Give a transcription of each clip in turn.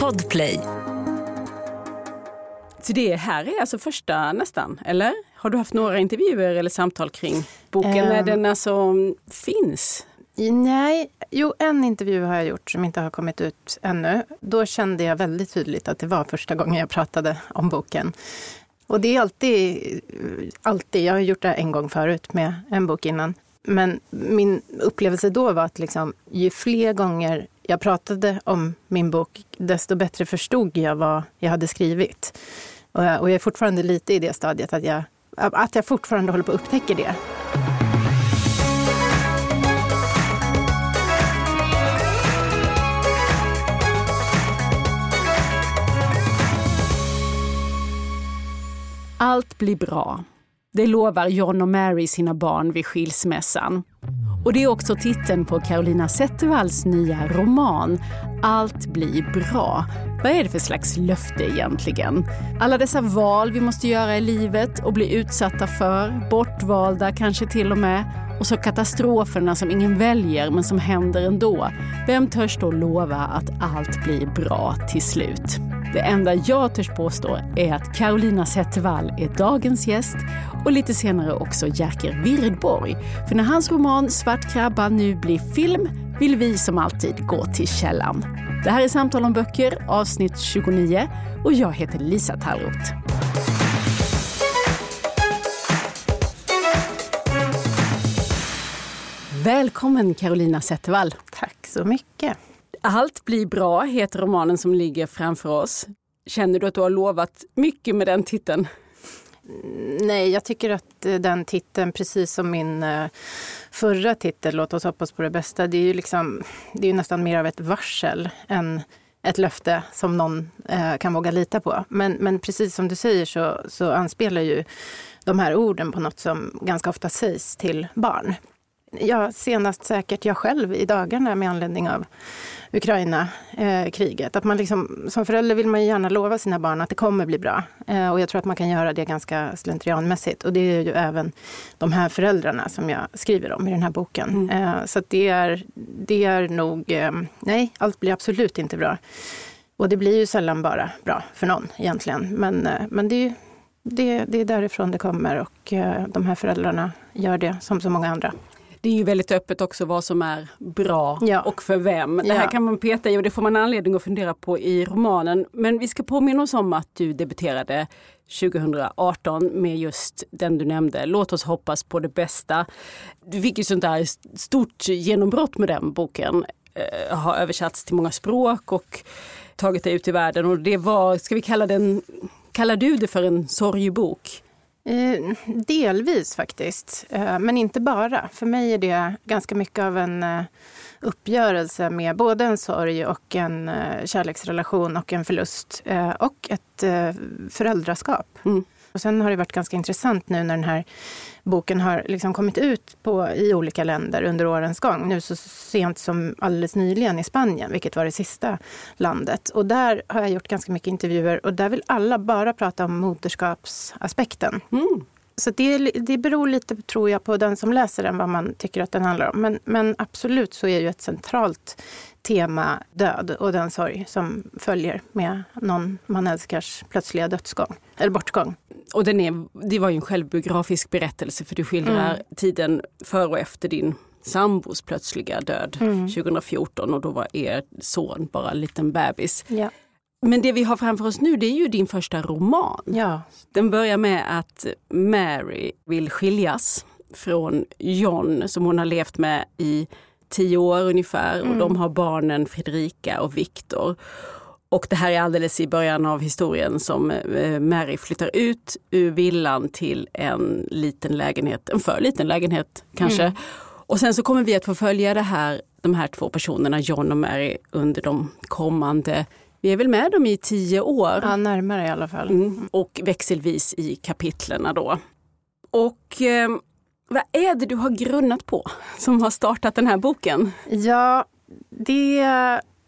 Podplay. Så det här är alltså första nästan, eller? Har du haft några intervjuer eller samtal kring boken Ehm. när den alltså finns? Nej, jo en intervju har jag gjort som inte har kommit ut ännu. Då kände jag väldigt tydligt att det var första gången jag pratade om boken. Och det är alltid, alltid, jag har gjort det en gång förut med en bok innan. Men min upplevelse då var att liksom, ju fler gånger jag pratade om min bok, desto bättre förstod jag vad jag hade skrivit. Och jag, och jag är fortfarande lite i det stadiet att jag, att jag fortfarande håller på att upptäcka det. Allt blir bra. Det lovar John och Mary sina barn vid skilsmässan. Och det är också titeln på Carolina Zettervalls nya roman Allt blir bra. Vad är det för slags löfte egentligen? Alla dessa val vi måste göra i livet och bli utsatta för, bortvalda kanske till och med. Och så katastroferna som ingen väljer men som händer ändå. Vem törs då lova att allt blir bra till slut? Det enda jag törs påstå är att Carolina Zettervall är dagens gäst och lite senare också Jerker Wirdborg. För när hans roman Svart krabba nu blir film vill vi som alltid gå till källan. Det här är Samtal om böcker, avsnitt 29 och jag heter Lisa Tallroth. Välkommen Carolina Zettervall. Tack så mycket. Allt blir bra heter romanen som ligger framför oss. Känner du att du har lovat mycket med den titeln? Nej, jag tycker att eh, den titeln, precis som min eh, förra titel, Låt oss hoppas på det bästa, det är ju, liksom, det är nästan mer av ett varsel än ett löfte som någon eh, kan våga lita på. Men, men precis som du säger så, så anspelar ju de här orden på något som ganska ofta sägs till barn. Ja, senast säkert jag själv i dagarna med anledning av Ukraina-kriget. att man liksom, som förälder vill man ju gärna lova sina barn att det kommer bli bra. Eh, och jag tror att man kan göra det ganska slentrianmässigt. Och det är ju även de här föräldrarna som jag skriver om i den här boken. Eh, så det, är, det är nog, eh, nej, allt blir absolut inte bra. Och det blir ju sällan bara bra för någon egentligen. Men, eh, men det, är, ju- det, det är därifrån det kommer och eh, de här föräldrarna gör det som så många andra. Det är ju väldigt öppet också vad som är bra Ja. och för vem. Det här Ja. kan man peta i och det får man anledning att fundera på i romanen. Men vi ska påminna oss om att du debuterade 2018 med just den du nämnde, Låt oss hoppas på det bästa. Du fick ju sånt där stort genombrott med den boken. Eh, har översatts till många språk och tagit dig ut i världen och det var, ska vi kalla den, kallar du det för en sorgebok? Eh, delvis faktiskt, eh, men inte bara. För mig är det ganska mycket av en eh, uppgörelse med både en sorg och en eh, kärleksrelation och en förlust eh, och ett eh, föräldraskap. Mm. Och sen har det varit ganska intressant nu när den här boken har liksom kommit ut på, i olika länder under årens gång. Nu så sent som alldeles nyligen i Spanien, vilket var det sista landet. Och där har jag gjort ganska mycket intervjuer och där vill alla bara prata om moderskapsaspekten. Mm. Så det, det beror lite, tror jag, på den som läser den, vad man tycker att den handlar om. Men, men absolut så är ju ett centralt tema död och den sorg som följer med någon man älskars plötsliga dödsgång, eller bortgång. Och den är, det var ju en självbiografisk berättelse för du skildrar Mm. tiden före och efter din sambos plötsliga död Mm. 2014 och då var er son bara en liten bebis. Ja. Men det vi har framför oss nu det är ju din första roman. ja. Den börjar med att Mary vill skiljas från John som hon har levt med i tio år ungefär och de har barnen Fredrika och Viktor. Och det här är alldeles i början av historien som eh, Mary flyttar ut ur villan till en liten lägenhet, en för liten lägenhet kanske. Och sen så kommer vi att få följa det här, de här två personerna, John och Mary, under de kommande, vi är väl med dem i tio år. ja, närmare i alla fall. Mm. Och växelvis i kapitlerna då. Och eh, vad är det du har grunnat på som har startat den här boken? Ja, det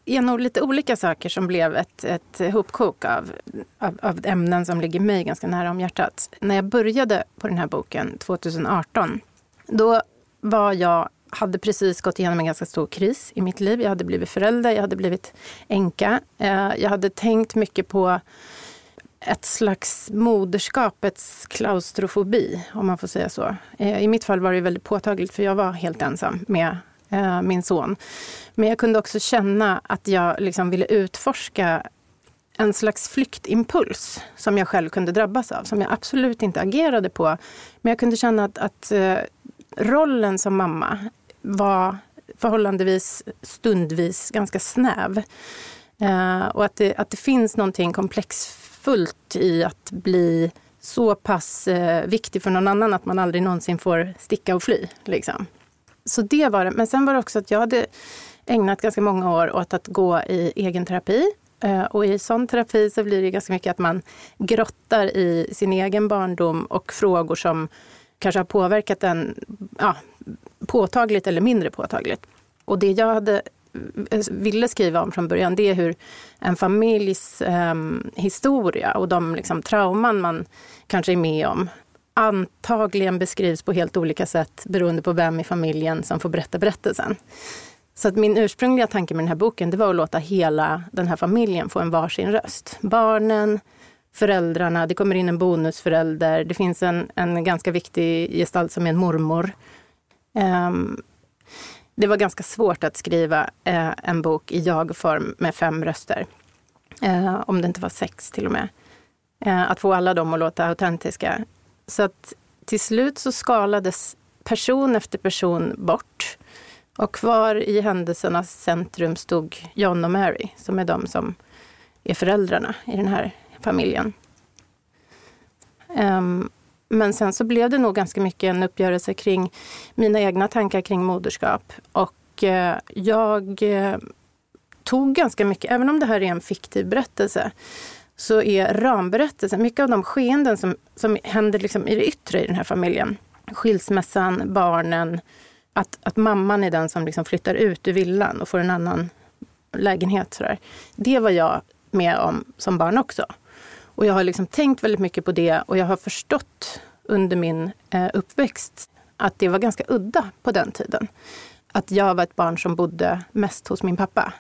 är nog lite olika saker som blev ett, ett hopkok av, av, av ämnen som ligger mig ganska nära om hjärtat. När jag började på den här boken 2018, då var jag hade precis gått igenom en ganska stor kris i mitt liv. Jag hade blivit förälder, jag hade blivit änka. Eh, jag hade tänkt mycket på ett slags moderskapets klaustrofobi, om man får säga så. Eh, I mitt fall var det väldigt påtagligt, för jag var helt ensam med eh, min son. Men jag kunde också känna att jag liksom ville utforska en slags flyktimpuls som jag själv kunde drabbas av, som jag absolut inte agerade på. Men jag kunde känna att, att eh, rollen som mamma var förhållandevis stundvis ganska snäv. Och att det, att det finns någonting komplexfullt i att bli så pass eh, viktig för någon annan att man aldrig någonsin får sticka och fly. Liksom. Så det var det. Men sen var det också att jag hade ägnat ganska många år åt att gå i egen terapi. Eh, och i sån terapi så blir det ganska mycket att man grottar i sin egen barndom och frågor som kanske har påverkat en ja, påtagligt eller mindre påtagligt. Och det jag hade, ville skriva om från början, det är hur en familjs eh, historia och de liksom, trauman man kanske är med om antagligen beskrivs på helt olika sätt beroende på vem i familjen som får berätta berättelsen. Så att min ursprungliga tanke med den här boken det var att låta hela den här familjen få en varsin röst. Barnen, föräldrarna, det kommer in en bonusförälder, det finns en, en ganska viktig gestalt som är en mormor. Um, det var ganska svårt att skriva eh, en bok i jag-form med fem röster. Eh, om det inte var sex till och med. Eh, att få alla dem att låta autentiska. Så att till slut så skalades person efter person bort. Och kvar i händelsernas centrum stod John och Mary, som är de som är föräldrarna i den här familjen. Um, men sen så blev det nog ganska mycket en uppgörelse kring mina egna tankar kring moderskap. Och eh, jag eh, tog ganska mycket, även om det här är en fiktiv berättelse, så är ramberättelsen, mycket av de skeenden som, som händer liksom i det yttre i den här familjen, skilsmässan, barnen, att, att mamman är den som liksom flyttar ut ur villan och får en annan lägenhet. Sådär. Det var jag med om som barn också. Och jag har liksom tänkt väldigt mycket på det och jag har förstått under min eh, uppväxt att det var ganska udda på den tiden. Att jag var ett barn som bodde mest hos min pappa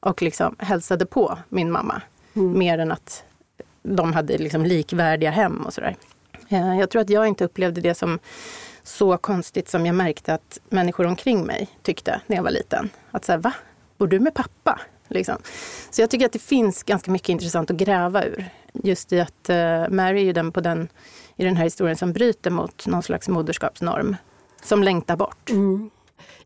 och liksom hälsade på min mamma. Mm. Mer än att de hade liksom likvärdiga hem och sådär. Eh, jag tror att jag inte upplevde det som så konstigt som jag märkte att människor omkring mig tyckte när jag var liten. Att säga, va? Bor du med pappa? Liksom. Så jag tycker att det finns ganska mycket intressant att gräva ur. Just i att uh, Mary är ju den på den, i den här historien som bryter mot någon slags moderskapsnorm. Som längtar bort. Mm.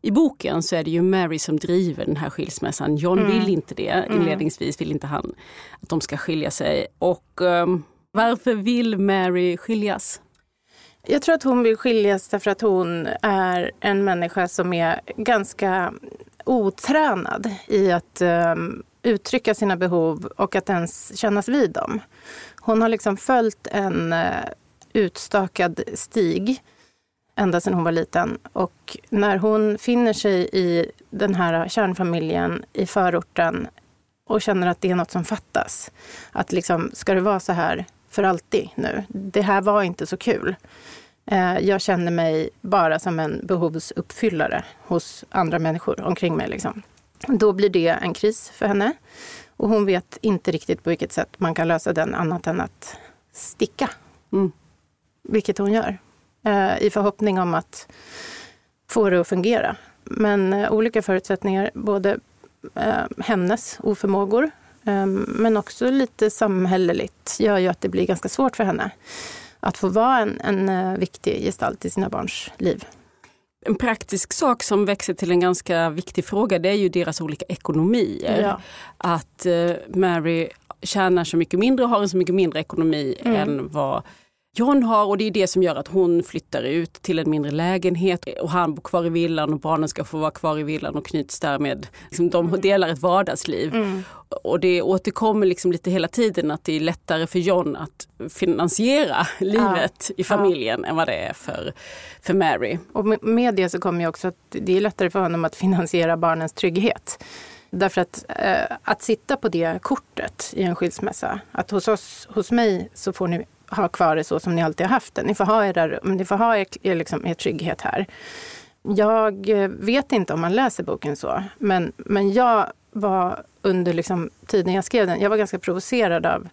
I boken så är det ju Mary som driver den här skilsmässan. John mm. vill inte det. Mm. Inledningsvis vill inte han att de ska skilja sig. Och um, varför vill Mary skiljas? Jag tror att hon vill skiljas därför att hon är en människa som är ganska otränad i att um, uttrycka sina behov och att ens kännas vid dem. Hon har liksom följt en uh, utstakad stig ända sedan hon var liten. Och när hon finner sig i den här kärnfamiljen i förorten och känner att det är något som fattas. Att liksom, ska det vara så här för alltid nu? Det här var inte så kul. Eh, jag känner mig bara som en behovsuppfyllare hos andra människor omkring mig. Liksom. Då blir det en kris för henne. Och hon vet inte riktigt på vilket sätt man kan lösa den annat än att sticka. Mm. Vilket hon gör. Eh, I förhoppning om att få det att fungera. Men eh, olika förutsättningar, både hennes oförmågor men också lite samhälleligt gör ju att det blir ganska svårt för henne att få vara en, en eh, viktig gestalt i sina barns liv. En praktisk sak som växer till en ganska viktig fråga det är ju deras olika ekonomier. Ja. Att uh, Mary tjänar så mycket mindre och har en så mycket mindre ekonomi mm. än vad John har och det är det som gör att hon flyttar ut till en mindre lägenhet och han bor kvar i villan och barnen ska få vara kvar i villan och knyts därmed. Liksom, de delar ett vardagsliv. Mm. Och det återkommer liksom lite hela tiden att det är lättare för John att finansiera livet ja. i familjen ja. än vad det är för, för Mary. Och med det så kommer ju också att det är lättare för honom att finansiera barnens trygghet. Därför att, eh, att sitta på det kortet i en skilsmässa, att hos oss, hos mig så får ni ha kvar det så som ni alltid har haft det. Ni får ha, era, ni får ha er, er, liksom, er trygghet här. Jag eh, vet inte om man läser boken så, men, men jag var under liksom tiden jag skrev den, jag var ganska provocerad av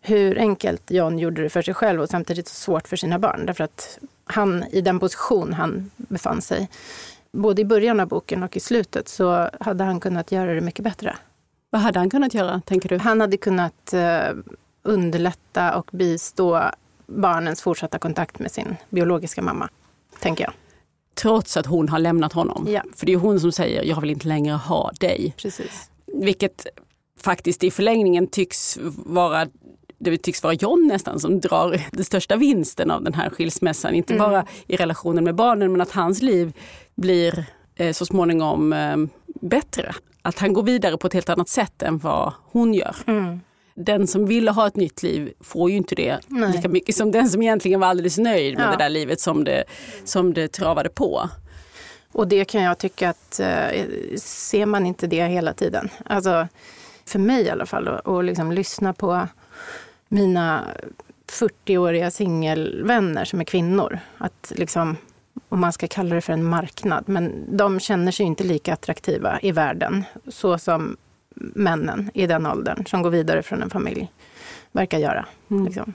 hur enkelt John gjorde det för sig själv och samtidigt så svårt för sina barn. Därför att han, i den position han befann sig, både i början av boken och i slutet, så hade han kunnat göra det mycket bättre. Vad hade han kunnat göra, tänker du? Han hade kunnat eh, underlätta och bistå barnens fortsatta kontakt med sin biologiska mamma, tänker jag. Trots att hon har lämnat honom. Ja. För det är hon som säger, jag vill inte längre ha dig. Precis. Vilket faktiskt i förlängningen tycks vara det tycks vara John nästan som drar den största vinsten av den här skilsmässan. Inte Mm. bara i relationen med barnen men att hans liv blir eh, så småningom eh, bättre. Att han går vidare på ett helt annat sätt än vad hon gör. Mm. Den som ville ha ett nytt liv får ju inte det Nej. lika mycket som den som egentligen var alldeles nöjd med Ja. det där livet som det, som det travade på. Och det kan jag tycka att eh, ser man inte det hela tiden. Alltså för mig i alla fall, och liksom lyssna på mina 40-åriga singelvänner som är kvinnor. Att liksom, om man ska kalla det för en marknad, men de känner sig inte lika attraktiva i världen. Så som männen i den åldern som går vidare från en familj verkar göra. Liksom.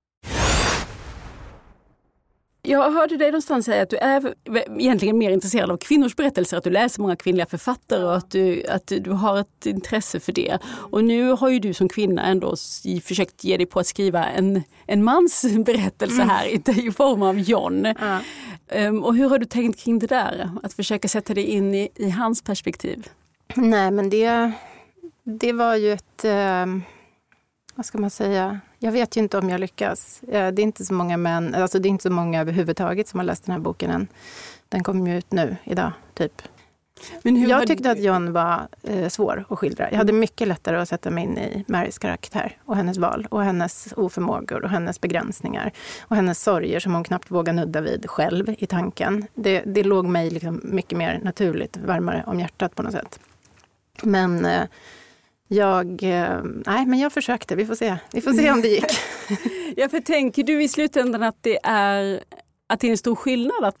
Jag hörde dig någonstans säga att du är egentligen mer intresserad av kvinnors berättelser, att du läser många kvinnliga författare och att du, att du har ett intresse för det. Och nu har ju du som kvinna ändå försökt ge dig på att skriva en, en mans berättelse här i, i form av John. Ehm, och hur har du tänkt kring det där? Att försöka sätta dig in i, i hans perspektiv? Nej, men det, det var ju ett... Eh, vad ska man säga? Jag vet ju inte om jag lyckas. Eh, det är inte så många män, alltså det är inte så många överhuvudtaget som har läst den här boken än. Den kom ju ut nu, idag, typ. Men hur har Jag du- tyckte att John var eh, svår att skildra. Jag hade mycket lättare att sätta mig in i Marys karaktär och hennes val och hennes oförmågor och hennes begränsningar och hennes sorger som hon knappt vågar nudda vid själv i tanken. Det, det låg mig liksom mycket mer naturligt, varmare om hjärtat på något sätt. Men eh, jag, eh, nej, men jag försökte. Vi får se. Vi får se om det gick. Ja, för tänker du i slutändan att det är, att det är en stor skillnad? Att,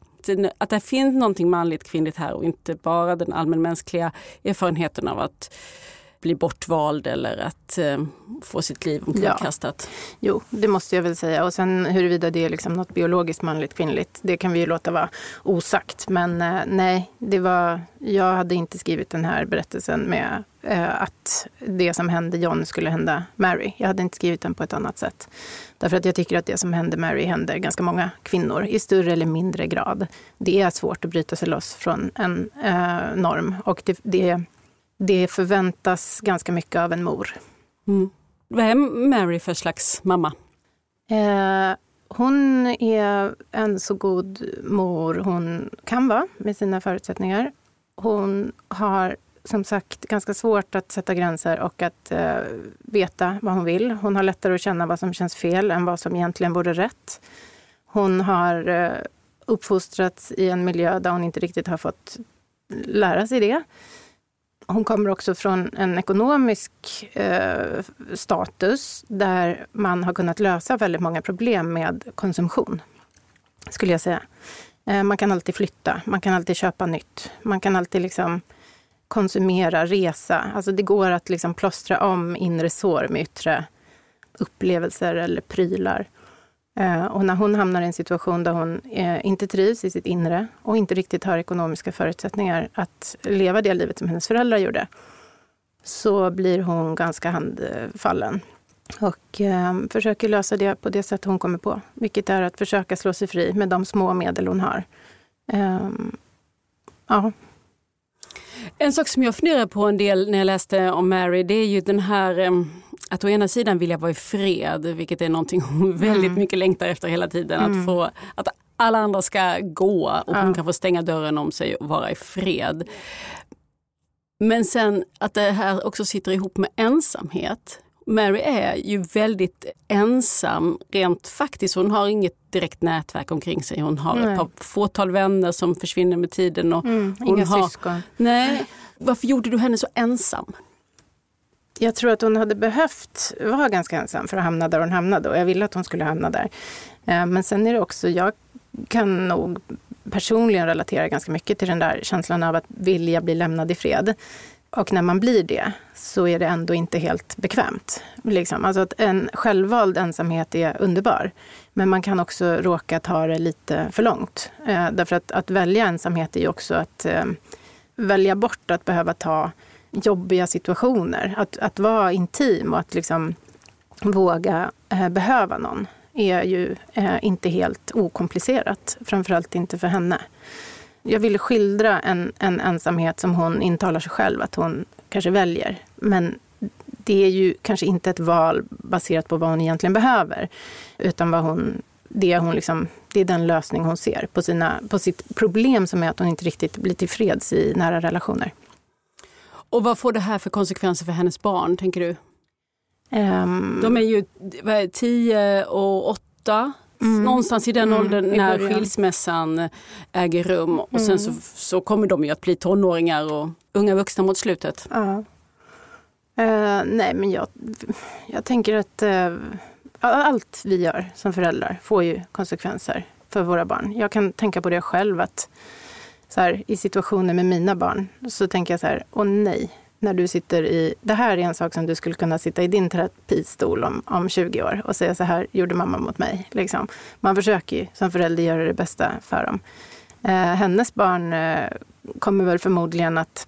att det finns någonting manligt kvinnligt här och inte bara den allmänmänskliga erfarenheten av att bli bortvald eller att eh, få sitt liv omkullkastat. Jo, det måste jag väl säga. Och sen huruvida det är liksom något biologiskt manligt kvinnligt, det kan vi ju låta vara osagt. Men eh, nej, det var, jag hade inte skrivit den här berättelsen med eh, att det som hände John skulle hända Mary. Jag hade inte skrivit den på ett annat sätt. Därför att jag tycker att det som hände Mary händer ganska många kvinnor i större eller mindre grad. Det är svårt att bryta sig loss från en eh, norm och det, det, det förväntas ganska mycket av en mor. Mm. Vad är Mary för slags mamma? Eh, hon är en så god mor hon kan vara med sina förutsättningar. Hon har som sagt ganska svårt att sätta gränser och att eh, veta vad hon vill. Hon har lättare att känna vad som känns fel än vad som egentligen vore rätt. Hon har eh, uppfostrats i en miljö där hon inte riktigt har fått lära sig det. Hon kommer också från en ekonomisk eh, status där man har kunnat lösa väldigt många problem med konsumtion, skulle jag säga. Eh, man kan alltid flytta, man kan alltid köpa nytt, man kan alltid liksom konsumera, resa. Alltså det går att liksom plåstra om inre sår med yttre upplevelser eller prylar. Eh, och när hon hamnar i en situation där hon eh, inte trivs i sitt inre och inte riktigt har ekonomiska förutsättningar att leva det livet som hennes föräldrar gjorde, så blir hon ganska handfallen. Och eh, försöker lösa det på det sätt hon kommer på, vilket är att försöka slå sig fri med de små medel hon har. Ehm, ja, En sak som jag funderar på en del när jag läste om Mary, det är ju den här ehm, att å ena sidan vilja vara i fred, vilket är någonting hon väldigt mycket längtar efter hela tiden. Att, få, att alla andra ska gå och hon kan få stänga dörren om sig och vara i fred. Men sen att det här också sitter ihop med ensamhet. Mary är ju väldigt ensam rent faktiskt. Hon har inget direkt nätverk omkring sig. Hon har Nej. ett par fåtal vänner som försvinner med tiden. Och Mm, inga har, syskon. Nej. Varför gjorde du henne så ensam? Jag tror att hon hade behövt vara ganska ensam för att hamna där hon hamnade och jag ville att hon skulle hamna där. Eh, men sen är det också, jag kan nog personligen relatera ganska mycket till den där känslan av att vilja bli lämnad i fred. Och när man blir det så är det ändå inte helt bekvämt. Liksom. Alltså att en självvald ensamhet är underbar. Men man kan också råka ta det lite för långt. Eh, därför att, att välja ensamhet är ju också att eh, välja bort att behöva ta jobbiga situationer. Att, att vara intim och att liksom våga eh, behöva någon är ju eh, inte helt okomplicerat. Framförallt inte för henne. Jag ville skildra en, en ensamhet som hon intalar sig själv att hon kanske väljer. Men det är ju kanske inte ett val baserat på vad hon egentligen behöver. Utan vad hon, det, hon liksom, det är den lösning hon ser på, sina, på sitt problem som är att hon inte riktigt blir tillfreds i nära relationer. Och vad får det här för konsekvenser för hennes barn, tänker du? Ehm, De är ju vad är, det, 10 och 8. Någonstans i den Mm, åldern när skilsmässan äger rum. Och sen så, så kommer de ju att bli tonåringar och unga vuxna mot slutet. Ja. Eh, nej, men jag, jag tänker att eh, allt vi gör som föräldrar får ju konsekvenser för våra barn. Jag kan tänka på det själv att så här, i situationer med mina barn så tänker jag så här, åh nej, när du sitter i, det här är en sak som du skulle kunna sitta i din terapistol om, om 20 år och säga så här gjorde mamma mot mig. Liksom. Man försöker ju som förälder göra det bästa för dem. Eh, hennes barn eh, kommer väl förmodligen att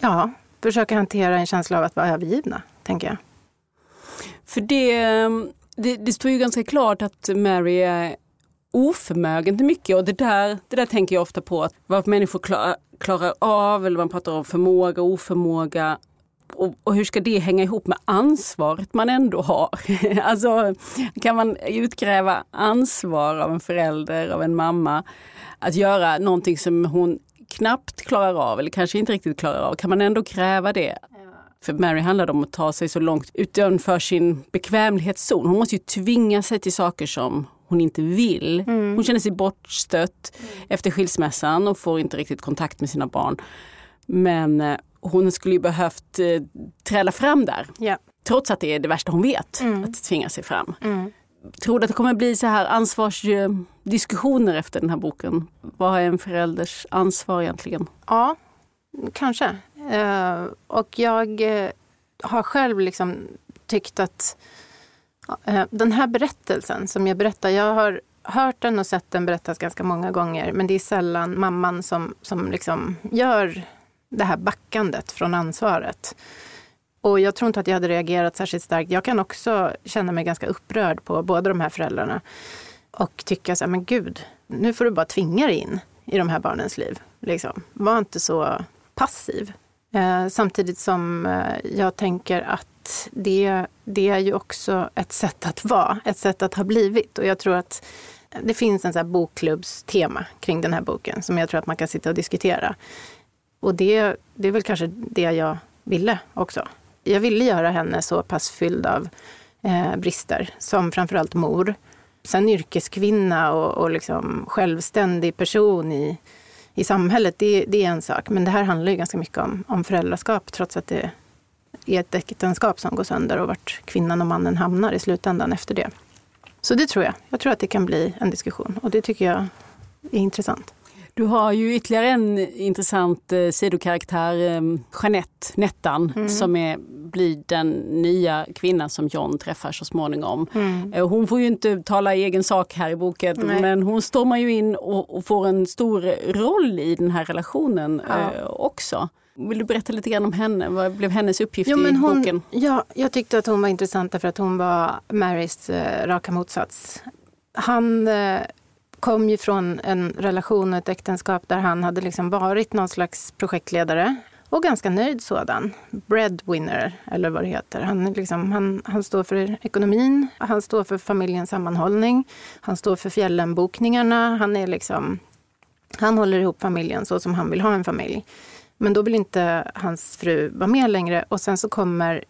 ja, försöka hantera en känsla av att vara övergivna, tänker jag. För det, eh, det, det står ju ganska klart att Mary är oförmögen till mycket och det där, det där tänker jag ofta på. Att vad människor klarar, klarar av eller man pratar om förmåga och oförmåga. Och, och hur ska det hänga ihop med ansvaret man ändå har? alltså kan man utkräva ansvar av en förälder, av en mamma att göra någonting som hon knappt klarar av eller kanske inte riktigt klarar av. Kan man ändå kräva det? För Mary handlade om att ta sig så långt utanför sin bekvämlighetszon. Hon måste ju tvinga sig till saker som hon inte vill. Hon känner sig bortstött efter skilsmässan och får inte riktigt kontakt med sina barn. Men eh, hon skulle ju behövt eh, träda fram där. Ja. Trots att det är det värsta hon vet, att tvinga sig fram. Tror du att det kommer bli så här ansvarsdiskussioner efter den här boken? Vad är en förälders ansvar egentligen? Ja, kanske. Eh, och jag eh, har själv liksom tyckt att Eh, den här berättelsen som jag berättar, jag har hört den och sett den berättas ganska många gånger, men det är sällan mamman som, som liksom gör det här backandet från ansvaret. Och jag tror inte att jag hade reagerat särskilt starkt. Jag kan också känna mig ganska upprörd på båda de här föräldrarna. Och tycka så här, men gud, nu får du bara tvinga dig in i de här barnens liv. Liksom. Var inte så passiv. Eh, samtidigt som eh, jag tänker att det, det är ju också ett sätt att vara, ett sätt att ha blivit. Och jag tror att det finns en så här bokklubbstema kring den här boken som jag tror att man kan sitta och diskutera. Och det, det är väl kanske det jag ville också. Jag ville göra henne så pass fylld av eh, brister som framförallt mor. Sen yrkeskvinna och, och liksom självständig person i, i samhället, det, det är en sak. Men det här handlar ju ganska mycket om, om föräldraskap trots att det är ett äktenskap som går sönder och vart kvinnan och mannen hamnar i slutändan efter det. Så det tror jag. Jag tror att det kan bli en diskussion och det tycker jag är intressant. Du har ju ytterligare en intressant eh, sidokaraktär, eh, Jeanette, Nettan, som är, blir den nya kvinnan som John träffar så småningom. Eh, Hon får ju inte tala i egen sak här i boken, Nej. men hon stormar ju in och, och får en stor roll i den här relationen eh, också. Vill du berätta lite grann om henne? Vad blev hennes uppgift i men hon, boken? Ja, jag tyckte att hon var intressant därför att hon var Marys eh, raka motsats. Han eh, kom ju från en relation och ett äktenskap där han hade liksom varit någon slags projektledare Och ganska nöjd sådan. Breadwinner, eller vad det heter. Han, liksom, han, han står för ekonomin, han står för familjens sammanhållning, han står för fjällenbokningarna. Han, är liksom, han håller ihop familjen så som han vill ha en familj. Men då vill inte hans fru vara med längre och sen så kommer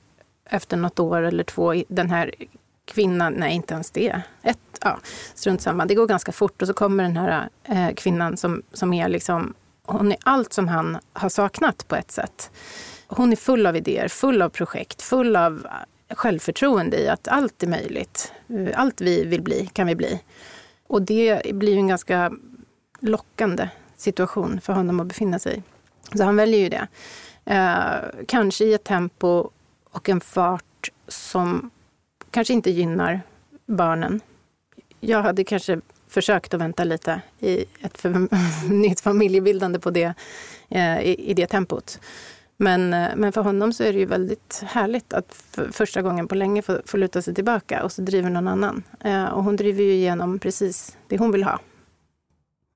efter något år eller två den här kvinnan, nej inte ens det, ett, ja, strunt samma. Det går ganska fort och så kommer den här eh, kvinnan som, som är liksom, hon är allt som han har saknat på ett sätt. Hon är full av idéer, full av projekt, full av eh, självförtroende i att allt är möjligt. Eh, allt vi vill bli kan vi bli. Och det blir ju en ganska lockande situation för honom att befinna sig i. Så han väljer ju det. Eh, kanske i ett tempo och en fart som kanske inte gynnar barnen. Jag hade kanske försökt att vänta lite i ett för, nytt familjebildande på det, eh, i, i, det tempot. Men, eh, men för honom så är det ju väldigt härligt att för första gången på länge få, få luta sig tillbaka och så driver någon annan. Eh, och hon driver ju igenom precis det hon vill ha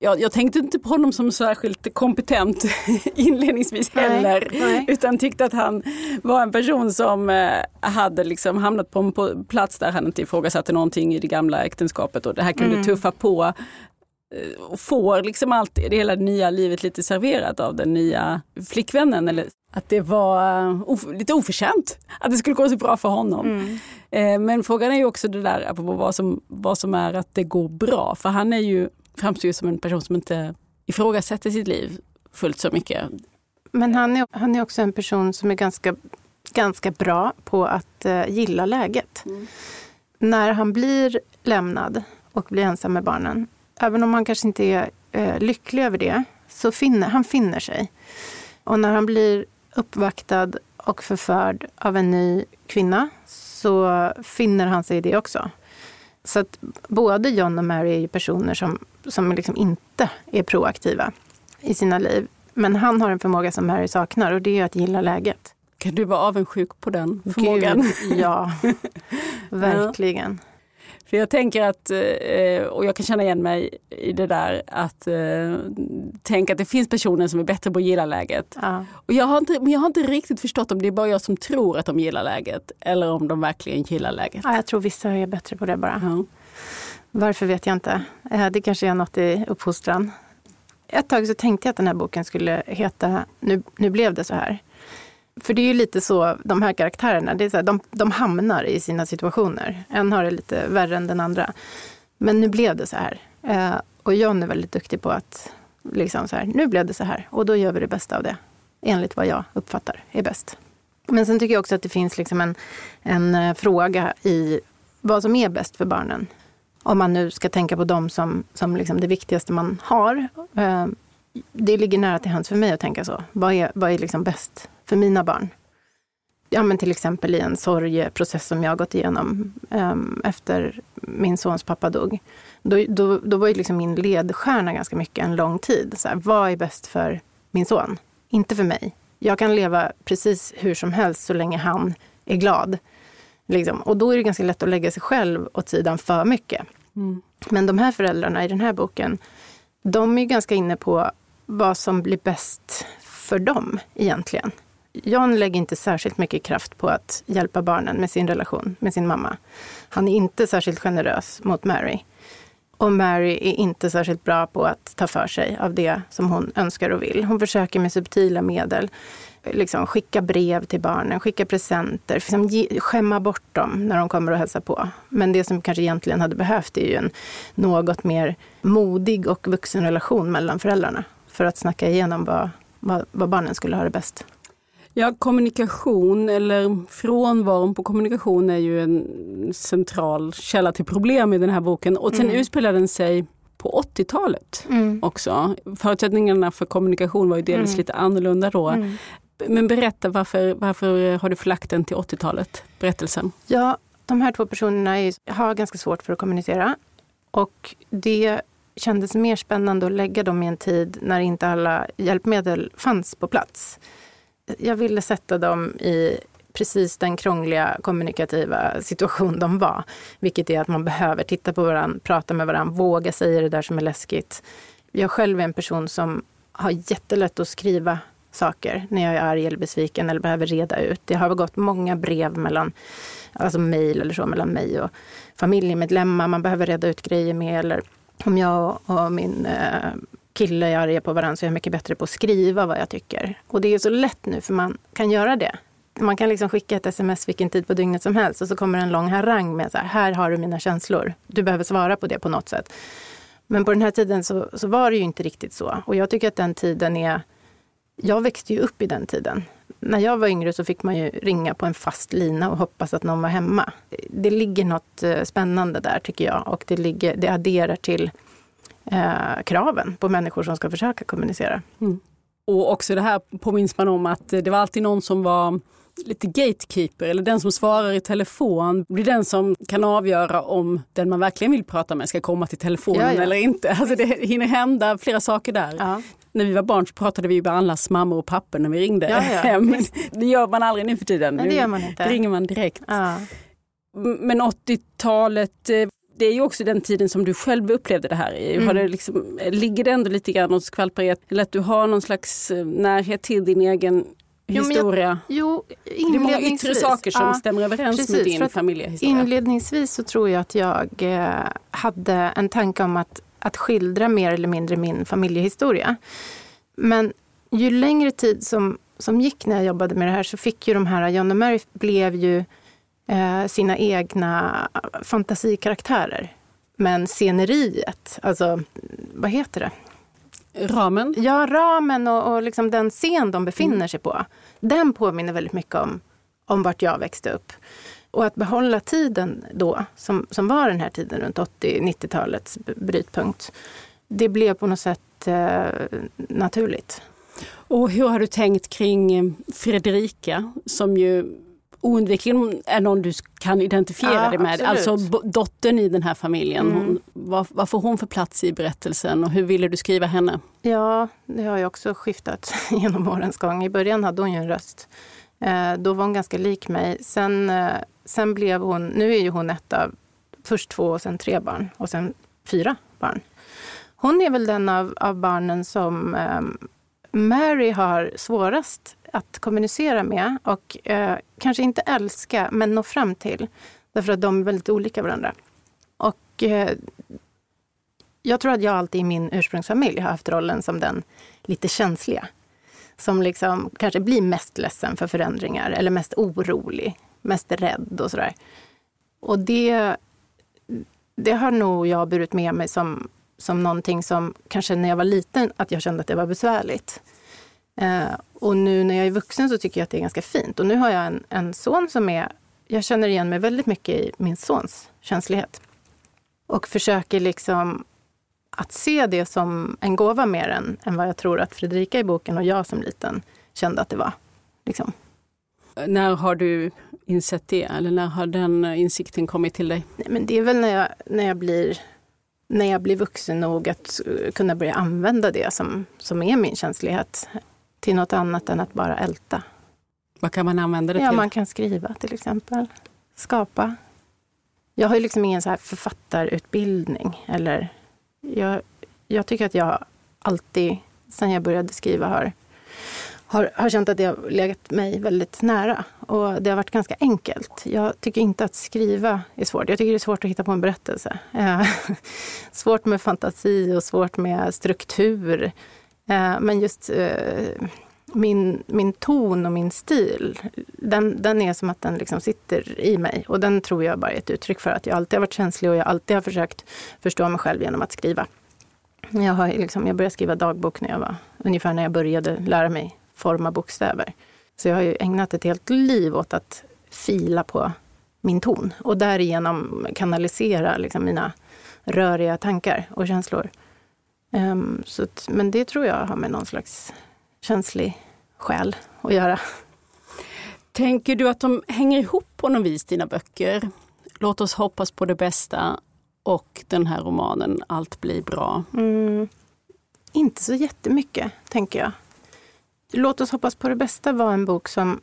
jag, jag, tänkte inte på honom som särskilt kompetent inledningsvis heller. Nej, nej. Utan tyckte att han var en person som eh, hade liksom hamnat på en plats där han inte ifrågasatte någonting i det gamla äktenskapet och det här kunde mm. tuffa på eh, och får liksom allt, det hela nya livet lite serverat av den nya flickvännen. Eller att det var uh, of, lite oförtjänt att det skulle gå så bra för honom. Mm. Eh, men frågan är ju också det där apropå vad som, vad som är att det går bra. För han är ju framstår ju som en person som inte ifrågasätter sitt liv fullt så mycket. Men han är, han är också en person som är ganska, ganska bra på att uh, gilla läget. Mm. När han blir lämnad och blir ensam med barnen, även om han kanske inte är uh, lycklig över det, så finner han finner sig. Och när han blir uppvaktad och förförd av en ny kvinna så finner han sig i det också. Så att både John och Mary är personer som, som liksom inte är proaktiva i sina liv. Men han har en förmåga som Mary saknar och det är att gilla läget. Kan du vara avundsjuk på den förmågan? Gud, ja, verkligen. För jag tänker att, eh, och jag kan känna igen mig i det där, att eh, tänka att det finns personer som är bättre på att gilla läget. Ja. Och jag har, inte, men jag har inte riktigt förstått om det är bara jag som tror att de gillar läget eller om de verkligen gillar läget. Ja, jag tror vissa är bättre på det bara. Ja. Varför vet jag inte. Eh, det kanske är något i uppfostran. Ett tag så tänkte jag att den här boken skulle heta Nu, nu blev det så här. För det är ju lite så, de här karaktärerna, det är så här, de, de hamnar i sina situationer. En har det lite värre än den andra. Men nu blev det så här. Eh, och John är väldigt duktig på att liksom så här, nu blev det så här och då gör vi det bästa av det. Enligt vad jag uppfattar är bäst. Men sen tycker jag också att det finns liksom en, en eh, fråga i vad som är bäst för barnen. Om man nu ska tänka på dem som, som liksom det viktigaste man har. Eh, det ligger nära till hands för mig att tänka så. Vad är, vad är liksom bäst för mina barn. Ja, men till exempel i en sorgeprocess som jag har gått igenom ehm, efter min sons pappa dog. Då, då, då var ju liksom min ledstjärna ganska mycket en lång tid. Så här, vad är bäst för min son? Inte för mig. Jag kan leva precis hur som helst så länge han är glad. Liksom. Och då är det ganska lätt att lägga sig själv åt sidan för mycket. Mm. Men de här föräldrarna i den här boken, de är ganska inne på vad som blir bäst för dem egentligen. John lägger inte särskilt mycket kraft på att hjälpa barnen med sin relation med sin mamma. Han är inte särskilt generös mot Mary. Och Mary är inte särskilt bra på att ta för sig av det som hon önskar och vill. Hon försöker med subtila medel liksom skicka brev till barnen, skicka presenter, liksom ge, skämma bort dem när de kommer och hälsar på. Men det som kanske egentligen hade behövt är ju en något mer modig och vuxen relation mellan föräldrarna för att snacka igenom vad, vad, vad barnen skulle ha det bäst. Ja, kommunikation eller frånvaron på kommunikation är ju en central källa till problem i den här boken. Och sen mm. utspelar den sig på 80-talet mm. också. Förutsättningarna för kommunikation var ju delvis mm. lite annorlunda då. Mm. Men berätta, varför, varför har du förlagt den till 80-talet? Berättelsen. Ja, de här två personerna är, har ganska svårt för att kommunicera. Och det kändes mer spännande att lägga dem i en tid när inte alla hjälpmedel fanns på plats jag ville sätta dem i precis den krångliga kommunikativa situation de var. Vilket är att man behöver titta på varandra, prata med varandra, våga säga det där som är läskigt. Jag själv är en person som har jättelätt att skriva saker när jag är arg eller besviken eller behöver reda ut. Det har gått många brev mellan, alltså mejl eller så, mellan mig och familjemedlemmar man behöver reda ut grejer med. Eller om jag och min eh, kille är arga på varandra så är jag mycket bättre på att skriva vad jag tycker. Och det är så lätt nu för man kan göra det. Man kan liksom skicka ett sms vilken tid på dygnet som helst och så kommer en lång harang med så här, här har du mina känslor. Du behöver svara på det på något sätt. Men på den här tiden så, så var det ju inte riktigt så. Och jag tycker att den tiden är... Jag växte ju upp i den tiden. När jag var yngre så fick man ju ringa på en fast lina och hoppas att någon var hemma. Det ligger något eh, spännande där tycker jag och det, ligger, det adderar till eh, kraven på människor som ska försöka kommunicera. Mm. Och också det här påminns man om att det var alltid någon som var lite gatekeeper eller den som svarar i telefon blir den som kan avgöra om den man verkligen vill prata med ska komma till telefonen ja, ja. eller inte. Alltså det hinner hända flera saker där. Ja. När vi var barn så pratade vi med allas mammor och pappor när vi ringde hem. Det gör man aldrig nu för tiden. Nej, det gör man inte. Nu ringer man direkt. Men 80-talet eh, det är ju också den tiden som du själv upplevde det här i. Mm. Har det liksom, ligger det ändå lite grann och skvalpar i att, eller att du har någon slags eh, närhet till din egen historia? Jo, jo det är många yttre saker som ja, stämmer överens precis, med din familjehistoria. Inledningsvis så tror jag att jag eh, hade en tanke om att, att skildra mer eller mindre min familjehistoria. Men ju längre tid som, som gick när jag jobbade med det här så fick ju de här, John och Mary blev ju eh, sina egna fantasikaraktärer. Men sceneriet, alltså vad heter det? Ramen? Ja, ramen och, och liksom den scen de befinner mm. sig på. Den påminner väldigt mycket om, om vart jag växte upp. Och att behålla tiden då, som, som var den här tiden runt 80-90-talets brytpunkt, det blev på något sätt eh, naturligt. Och hur har du tänkt kring eh, Fredrika som ju oundvikligen är någon du kan identifiera ja, dig med. Absolut. Alltså dottern i den här familjen. Mm. Hon, vad, vad får hon för plats i berättelsen och hur ville du skriva henne? Ja, det har ju också skiftat genom årens gång. I början hade hon ju en röst. Eh, då var hon ganska lik mig. Sen, eh, sen blev hon, nu är ju hon ett av först två och sen tre barn och sen fyra barn. Hon är väl den av, av barnen som eh, Mary har svårast att kommunicera med och eh, kanske inte älska, men nå fram till. Därför att de är väldigt olika varandra. Och eh, jag tror att jag alltid i min ursprungsfamilj har haft rollen som den lite känsliga. Som liksom kanske blir mest ledsen för förändringar eller mest orolig, mest rädd och sådär. Och det, det har nog jag burit med mig som, som någonting som kanske när jag var liten, att jag kände att det var besvärligt. Eh, och nu när jag är vuxen så tycker jag att det är ganska fint. Och nu har jag en, en son som är, jag känner igen mig väldigt mycket i min sons känslighet. Och försöker liksom att se det som en gåva mer än, än vad jag tror att Fredrika i boken och jag som liten kände att det var. Liksom. När har du insett det? Eller när har den insikten kommit till dig? Nej, men det är väl när jag, när jag blir när jag blir vuxen nog att kunna börja använda det som, som är min känslighet till något annat än att bara älta. Vad kan man använda det ja, till? Man kan skriva till exempel. Skapa. Jag har ju liksom ingen så här författarutbildning. Eller jag, jag tycker att jag alltid, sedan jag började skriva, har, har, har känt att det har legat mig väldigt nära. Och det har varit ganska enkelt. Jag tycker inte att skriva är svårt. Jag tycker det är svårt att hitta på en berättelse. Eh, svårt med fantasi och svårt med struktur. Eh, men just eh, min, min ton och min stil, den, den är som att den liksom sitter i mig. Och den tror jag bara är ett uttryck för att jag alltid har varit känslig och jag alltid har försökt förstå mig själv genom att skriva. Jag, har liksom, jag började skriva dagbok när jag var ungefär när jag började lära mig forma bokstäver. Så jag har ju ägnat ett helt liv åt att fila på min ton och därigenom kanalisera liksom mina röriga tankar och känslor. Um, så att, men det tror jag har med någon slags känslig själ att göra. Tänker du att de hänger ihop på något vis, dina böcker? Låt oss hoppas på det bästa och den här romanen Allt blir bra. Mm, inte så jättemycket, tänker jag. Låt oss hoppas på det bästa var en bok som,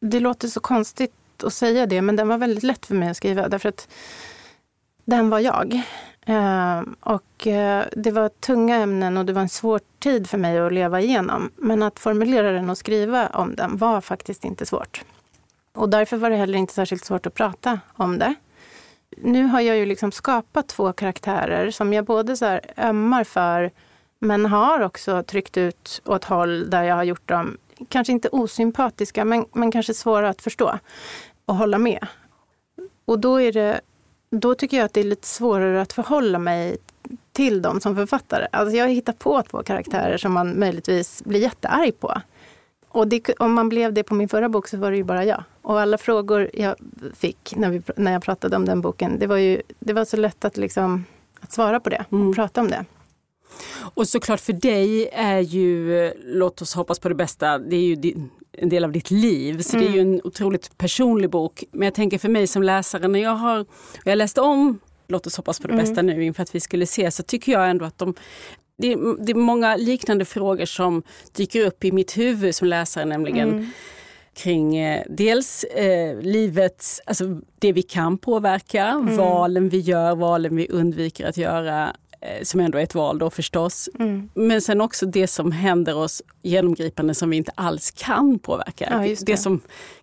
det låter så konstigt att säga det, men den var väldigt lätt för mig att skriva därför att den var jag. Ehm, och eh, det var tunga ämnen och det var en svår tid för mig att leva igenom. Men att formulera den och skriva om den var faktiskt inte svårt. Och därför var det heller inte särskilt svårt att prata om det. Nu har jag ju liksom skapat två karaktärer som jag både så här ömmar för men har också tryckt ut åt håll där jag har gjort dem, kanske inte osympatiska, men, men kanske svåra att förstå och hålla med. Och då, är det, då tycker jag att det är lite svårare att förhålla mig till dem som författare. Alltså jag hittar på två karaktärer som man möjligtvis blir jättearg på. Och det, om man blev det på min förra bok så var det ju bara jag. Och alla frågor jag fick när, vi, när jag pratade om den boken, det var ju det var så lätt att, liksom, att svara på det och mm. prata om det. Och såklart för dig är ju, låt oss hoppas på det bästa, det är ju en del av ditt liv. Så mm. det är ju mm. en otroligt personlig bok. Men jag tänker för mig som läsare när jag har, jag läste om Låt oss hoppas på det mm. bästa nu inför att vi skulle se så tycker jag ändå att de det är, det är många liknande frågor som dyker upp i mitt huvud som läsare nämligen. Mm kring eh, dels eh, livets, alltså det vi kan påverka, mm. valen vi gör, valen vi undviker att göra som ändå är ett val då förstås. Mm. Men sen också det som händer oss genomgripande som vi inte alls kan påverka. Ja, det. det. som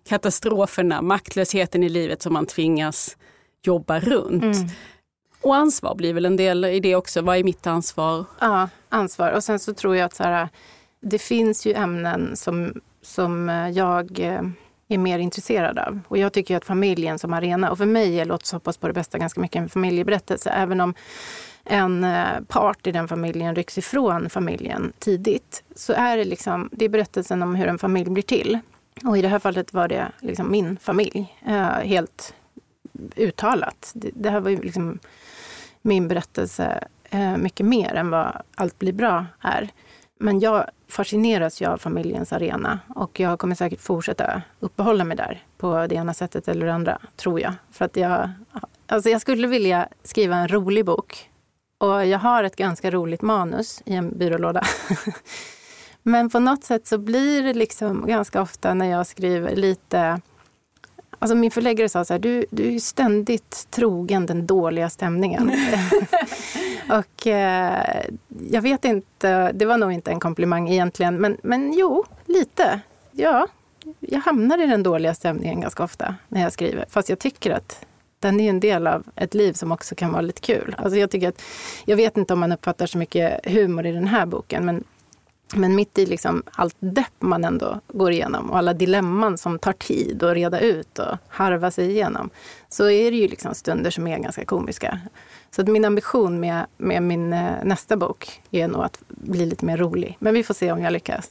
katastroferna, maktlösheten i livet som man tvingas jobba runt. Mm. Och ansvar blir väl en del i det också. Vad är mitt ansvar? Ja, ansvar. Och sen så tror jag att så här, det finns ju ämnen som, som jag eh, är mer intresserad av. Och jag tycker att familjen som arena, och för mig är Låt oss hoppas på det bästa ganska mycket en familjeberättelse. Även om en eh, part i den familjen rycks ifrån familjen tidigt så är det, liksom, det är berättelsen om hur en familj blir till. Och i det här fallet var det liksom min familj, eh, helt uttalat. Det, här var ju liksom min berättelse eh, mycket mer än vad Allt blir bra är. Men jag fascineras ju av familjens arena och jag kommer säkert fortsätta uppehålla mig där på det ena sättet eller det andra, tror jag. För att jag, alltså jag skulle vilja skriva en rolig bok och jag har ett ganska roligt manus i en byrålåda. Men på något sätt så blir det liksom ganska ofta när jag skriver lite... Alltså min förläggare sa så här, du, du är ständigt trogen den dåliga stämningen. och eh, jag vet inte, det var nog inte en komplimang egentligen, men, men jo, lite. Ja, jag hamnar i den dåliga stämningen ganska ofta när jag skriver. Fast jag tycker att den är en del av ett liv som också kan vara lite kul. Alltså jag, tycker att, jag vet inte om man uppfattar så mycket humor i den här boken, men, men mitt i liksom allt depp man ändå går igenom och alla dilemman som tar tid att reda ut och harva sig igenom, så är det ju liksom stunder som är ganska komiska. Så att min ambition med, med min eh, nästa bok är nog att bli lite mer rolig. Men vi får se om jag lyckas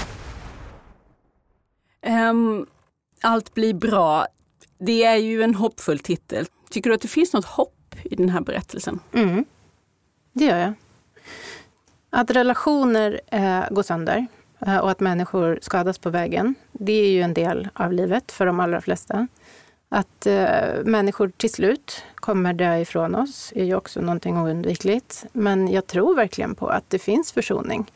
Um, allt blir bra. Det är ju en hoppfull titel. Tycker du att det finns något hopp i den här berättelsen? Mm, det gör jag. Att relationer eh, går sönder eh, och att människor skadas på vägen, det är ju en del av livet för de allra flesta. Att eh, människor till slut kommer dö ifrån oss är ju också någonting oundvikligt. Men jag tror verkligen på att det finns försoning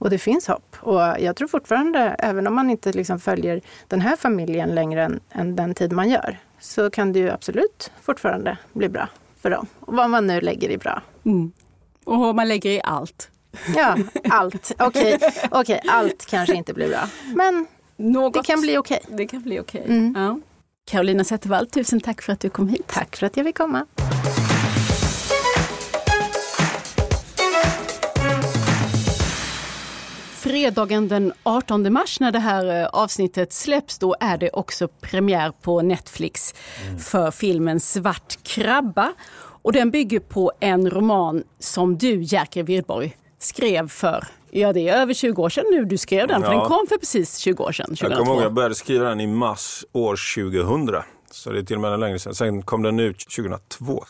och det finns hopp. Och jag tror fortfarande, även om man inte liksom följer den här familjen längre än, än den tid man gör, så kan det ju absolut fortfarande bli bra för dem. Och vad man nu lägger i bra. Mm. Och vad man lägger i allt. Ja, allt. Okej, okay. okay. allt kanske inte blir bra. Men Något. det kan bli okej. Okay. Det kan bli okej. Okay. Mm. Ja. Carolina Zettervall, tusen tack för att du kom hit. Tack för att jag fick komma. Fredagen den 18 mars när det här eh, avsnittet släpps, då är det också premiär på Netflix mm. för filmen Svart krabba. Och den bygger på en roman som du, Jerker Wirdborg, skrev för Ja, det är över 20 år sedan nu du skrev den, för ja. den kom för precis 20 år sedan. 2002. Jag kommer ihåg, jag började skriva den i mars år 2000. Så det är till och med längre sedan. Sen kom den ut 2002.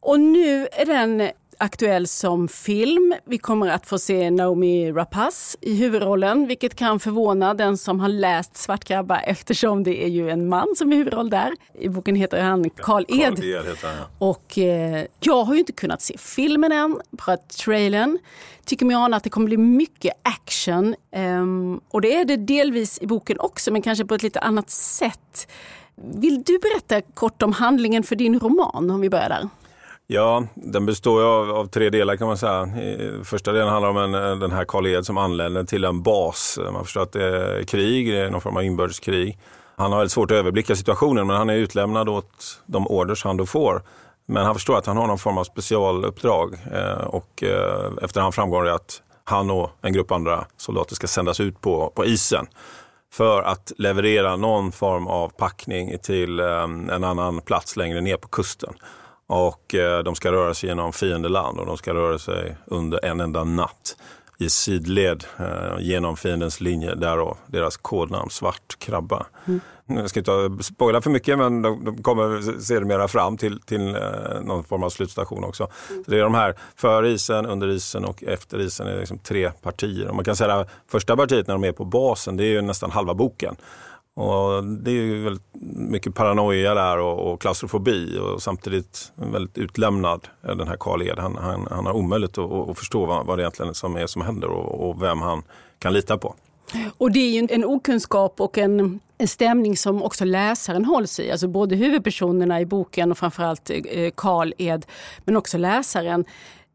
Och nu är den aktuell som film. Vi kommer att få se Naomi Rapace i huvudrollen, vilket kan förvåna den som har läst Svartgrabbar eftersom det är ju en man som är huvudroll där. I boken heter han Karl Ed. Carl Ed heter han, ja. Och eh, jag har ju inte kunnat se filmen än, bara trailern. Tycker mig ana att det kommer bli mycket action. Ehm, och det är det delvis i boken också, men kanske på ett lite annat sätt. Vill du berätta kort om handlingen för din roman, om vi börjar där? Ja, den består ju av, av tre delar kan man säga. Första delen handlar om en, eh, den här Karl Ed som anländer till en bas. Eh, man förstår att det är krig, det är någon form av inbördeskrig. Han har väldigt svårt att överblicka situationen men han är utlämnad åt de orders han då får. Men han förstår att han har någon form av specialuppdrag och efter efterhand framgår det att han och en grupp andra soldater ska sändas ut på, på isen för att leverera någon form av packning till en annan plats längre ner på kusten. Och eh, de ska röra sig genom fiendeland och de ska röra sig under en enda natt i sidled eh, genom fiendens linje, därav deras kodnamn Svart krabba. Mm. Jag ska inte spoila för mycket men de, de kommer sedermera fram till, till eh, någon form av slutstation också. Mm. Så det är de här för isen, under isen och efter isen är liksom tre partier. Och man kan säga att första partiet när de är på basen det är ju nästan halva boken. Och det är ju väldigt mycket paranoia där och, och klaustrofobi och samtidigt väldigt utlämnad eh, den här Karl Ed. Han, han, han har omöjligt att, att förstå vad, vad det egentligen som är som händer och, och vem han kan lita på. Och det är ju en okunskap och en, en stämning som också läsaren hålls i. Alltså både huvudpersonerna i boken och framförallt eh, Karl Ed, men också läsaren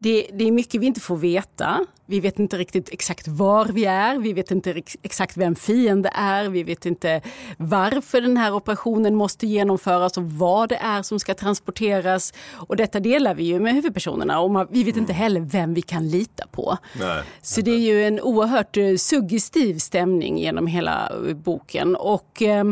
det, det, är mycket vi inte får veta. Vi vet inte riktigt exakt var vi är, vi vet inte exakt vem fiende är, vi vet inte varför den här operationen måste genomföras och vad det är som ska transporteras. Och detta delar vi ju med huvudpersonerna och vi vet inte heller vem vi kan lita på. Nej, Så det är ju en oerhört eh, suggestiv stämning genom hela eh, boken. Och... Eh,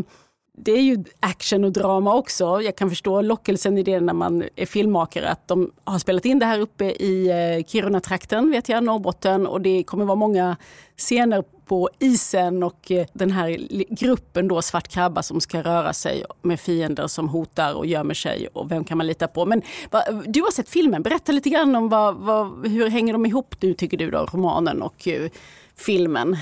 det är ju action och drama också. Jag kan förstå lockelsen i det när man är filmmakare att de har spelat in det här uppe i eh, Kiruna-trakten, vet jag, Norrbotten och det kommer vara många scener på isen och eh, den här gruppen då Svart krabba som ska röra sig med fiender som hotar och gömmer sig och vem kan man lita på? Men du har sett filmen, berätta lite grann om vad, vad, hur hänger de ihop nu tycker du då, romanen och eh, filmen?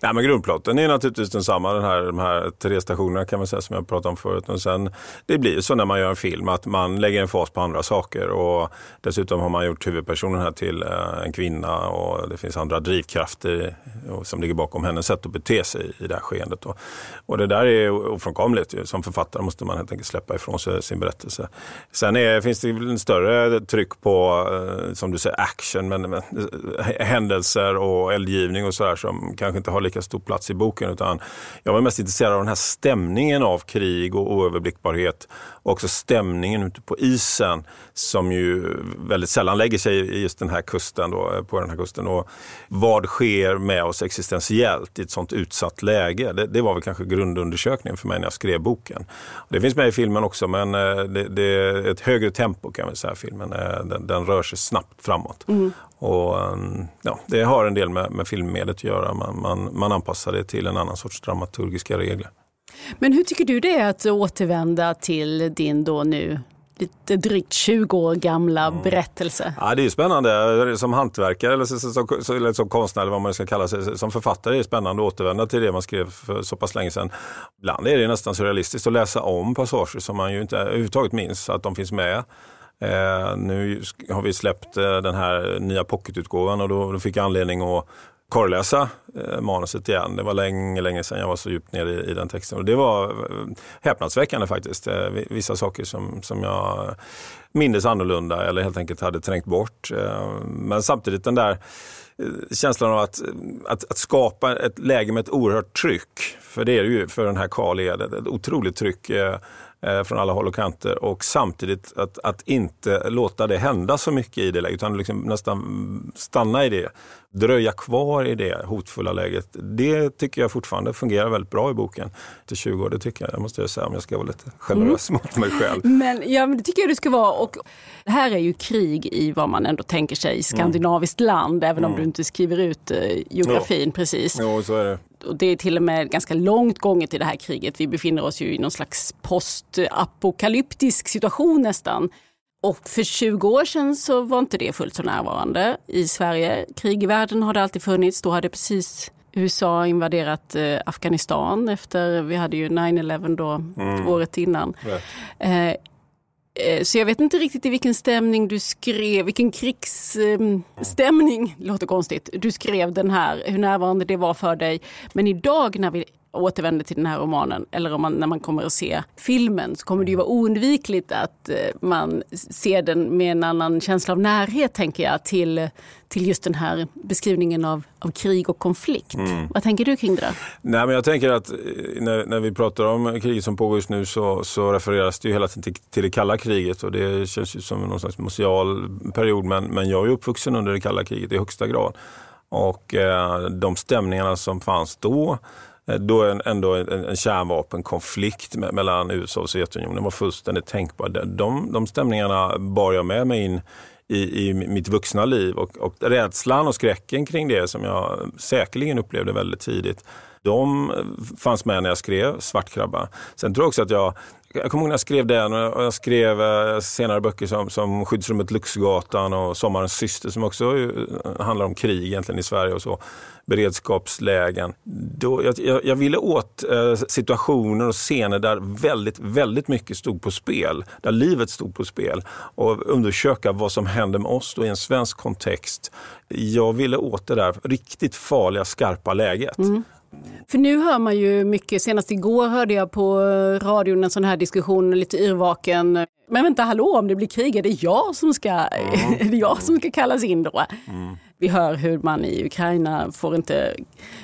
Nej, men grundplotten är naturligtvis densamma, den här, de här tre stationerna kan man säga som jag pratade om förut. Och sen, det blir så när man gör en film att man lägger en fas på andra saker och dessutom har man gjort huvudpersonen här till eh, en kvinna och det finns andra drivkrafter som ligger bakom hennes sätt att bete sig i det här skeendet. Och, och det där är ofrånkomligt. Som författare måste man helt enkelt släppa ifrån sig sin berättelse. Sen är, finns det en större tryck på, eh, som du säger, action, men, men eh, händelser och eldgivning och sådär som kanske inte har lika stor plats i boken. Utan jag var mest intresserad av den här stämningen av krig och oöverblickbarhet. Och också stämningen ute på isen som ju väldigt sällan lägger sig i just den här kusten. Då, på den här kusten. Och vad sker med oss existentiellt i ett sånt utsatt läge? Det, det var väl kanske grundundersökningen för mig när jag skrev boken. Det finns med i filmen också men eh, det, det är ett högre tempo kan vi säga filmen. Eh, den, den rör sig snabbt framåt. Mm. Och, ehm, ja, det har en del med, med filmmediet att göra. Man, man, man anpassar det till en annan sorts dramaturgiska regler. Men hur tycker du det är att återvända till din då nu lite drygt 20 år gamla mm. berättelse? Ja, det är spännande som hantverkare eller som, som, eller som konstnär eller vad man ska kalla sig. Som författare är det spännande att återvända till det man skrev för så pass länge sedan. Ibland är det nästan surrealistiskt att läsa om passager som man ju inte överhuvudtaget minns att de finns med. Eh, nu har vi släppt eh, den här nya pocketutgåvan och då, då fick jag anledning att korrläsa eh, manuset igen. Det var länge, länge sedan jag var så djupt nere i, i den texten. Och det var eh, häpnadsväckande faktiskt. Eh, vissa saker som, som jag mindes annorlunda eller helt enkelt hade trängt bort. Eh, men samtidigt den där eh, känslan av att, att, att, skapa ett läge med ett oerhört tryck. För det är det ju för den här Karl Ed, ett otroligt tryck eh, från alla håll och kanter och samtidigt att, att inte låta det hända så mycket i det läget utan liksom nästan stanna i det dröja kvar i det hotfulla läget. Det tycker jag fortfarande fungerar väldigt bra i boken. Till 20 år, det tycker jag, det måste jag säga om jag ska vara lite generös mm. mot mig själv. Men, ja, men det tycker jag du ska vara. Och det här är ju krig i vad man ändå tänker sig, skandinaviskt mm. land, även om mm. du inte skriver ut eh, geografin jo. precis. Jo, så är det. Och det är till och med ganska långt gånget i det här kriget. Vi befinner oss ju i någon slags postapokalyptisk situation nästan. Och för 20 år sedan så var inte det fullt så närvarande i Sverige. Krig i världen har det alltid funnits. Då hade precis USA invaderat eh, Afghanistan efter, vi hade ju 9-11 då mm. året innan. Eh, eh, Eh, så jag vet inte riktigt i vilken stämning du skrev, vilken krigsstämning, låter konstigt, du skrev den här, hur närvarande det var för dig. Men idag när vi återvänder till den här romanen eller om man, när man kommer att se filmen så kommer det ju vara oundvikligt att eh, man ser den med en annan känsla av närhet tänker jag till, till just den här beskrivningen av, av krig och konflikt. Mm. Vad tänker du kring det? Nej, men jag tänker att eh, när, när vi pratar om kriget som pågår just nu så, så refereras det ju hela tiden till, till det kalla kriget och det känns ju som någon slags museal period men, men jag är uppvuxen under det kalla kriget i högsta grad. Och eh, de stämningarna som fanns då Eh, då ändå en, en kärnvapenkonflikt mellan USA och Sovjetunionen var fullständigt tänkbar. De, de stämningarna bar jag med mig in i, i mitt vuxna liv och, och rädslan och skräcken kring det som jag säkerligen upplevde väldigt tidigt de eh, fanns med när jag skrev Svartkrabba. Sen tror jag också att jag jag kommer ihåg när jag skrev den och jag skrev eh, senare böcker som, som Skyddsrummet Luxgatan och Sommarens syster som också eh, handlar om krig egentligen i Sverige och så. Beredskapslägen. Då, jag, jag ville åt eh, situationer och scener där väldigt, väldigt mycket stod på spel. Där livet stod på spel och undersöka vad som händer med oss då i en svensk kontext. Jag ville åt det där riktigt farliga, skarpa läget. Mm. För nu hör man ju mycket, senast igår hörde jag på radion en sån här diskussion, lite yrvaken. Men vänta, hallå, om det blir krig, är det jag som ska, mm. är det jag som ska kallas in då? Mm. Vi hör hur man i Ukraina får inte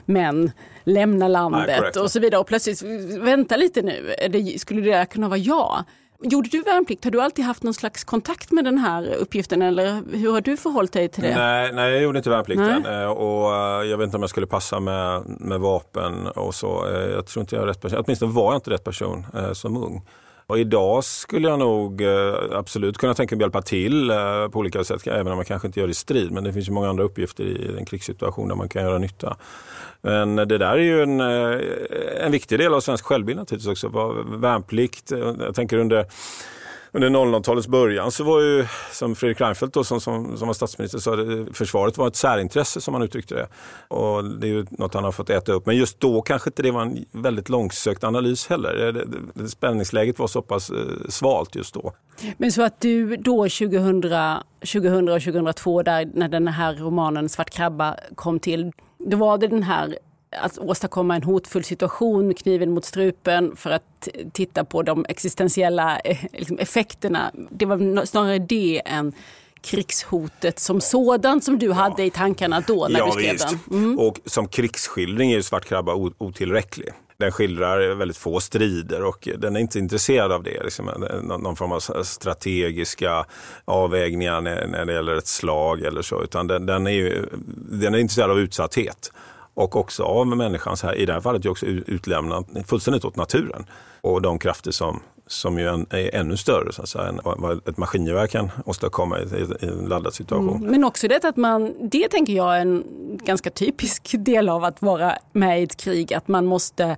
män lämna landet Nej, och så vidare. Och plötsligt, vänta lite nu, skulle det kunna vara jag? Gjorde du värnplikt? Har du alltid haft någon slags kontakt med den här uppgiften eller hur har du förhållit dig till det? Nej, nej jag gjorde inte värnplikten nej. Eh, och eh, jag vet inte om jag skulle passa med, med vapen och så. Eh, jag tror inte jag är rätt person. Åtminstone var jag inte rätt person som ung. Och idag skulle jag nog eh, absolut kunna tänka mig att hjälpa till eh, på olika sätt, även om man kanske inte gör det i strid. Men det finns ju många andra uppgifter i en krigssituation där man kan göra nytta. Men det där är ju en, eh, en viktig del av svensk självbild naturligtvis också. Värnplikt, jag tänker under under 00-talets början så var ju, som Fredrik Reinfeldt då, som, som, som var statsminister sa, det, försvaret var ett särintresse som han uttryckte det. Och det är ju något han har fått äta upp. Men just då kanske inte det var en väldigt långsökt analys heller. Det, det, det, spänningsläget var så pass eh, svalt just då. Men så att du då 2000, 2000 och 2002, där, när den här romanen Svart krabba kom till, då var det den här att åstadkomma en hotfull situation kniven mot strupen för att titta på de existentiella eh, liksom, effekterna. Det var snarare det än krigshotet som sådant som du ja. hade i tankarna då när ja, du skrev visst. den. Mm. Och som krigsskildring är ju Svart krabba otillräcklig. Den skildrar väldigt få strider och den är inte intresserad av det. Liksom, någon form av strategiska avvägningar när, det gäller ett slag eller så. Utan den, den är, ju, den är intresserad av utsatthet och också av människans, här, i det här fallet, också utlämnat fullständigt åt naturen och de krafter som, som ju är ännu större så att säga, än vad ett maskingevär kan åstadkomma i, i en laddad situation. Mm. Men också det att man, det tänker jag är en ganska typisk del av att vara med i ett krig, att man måste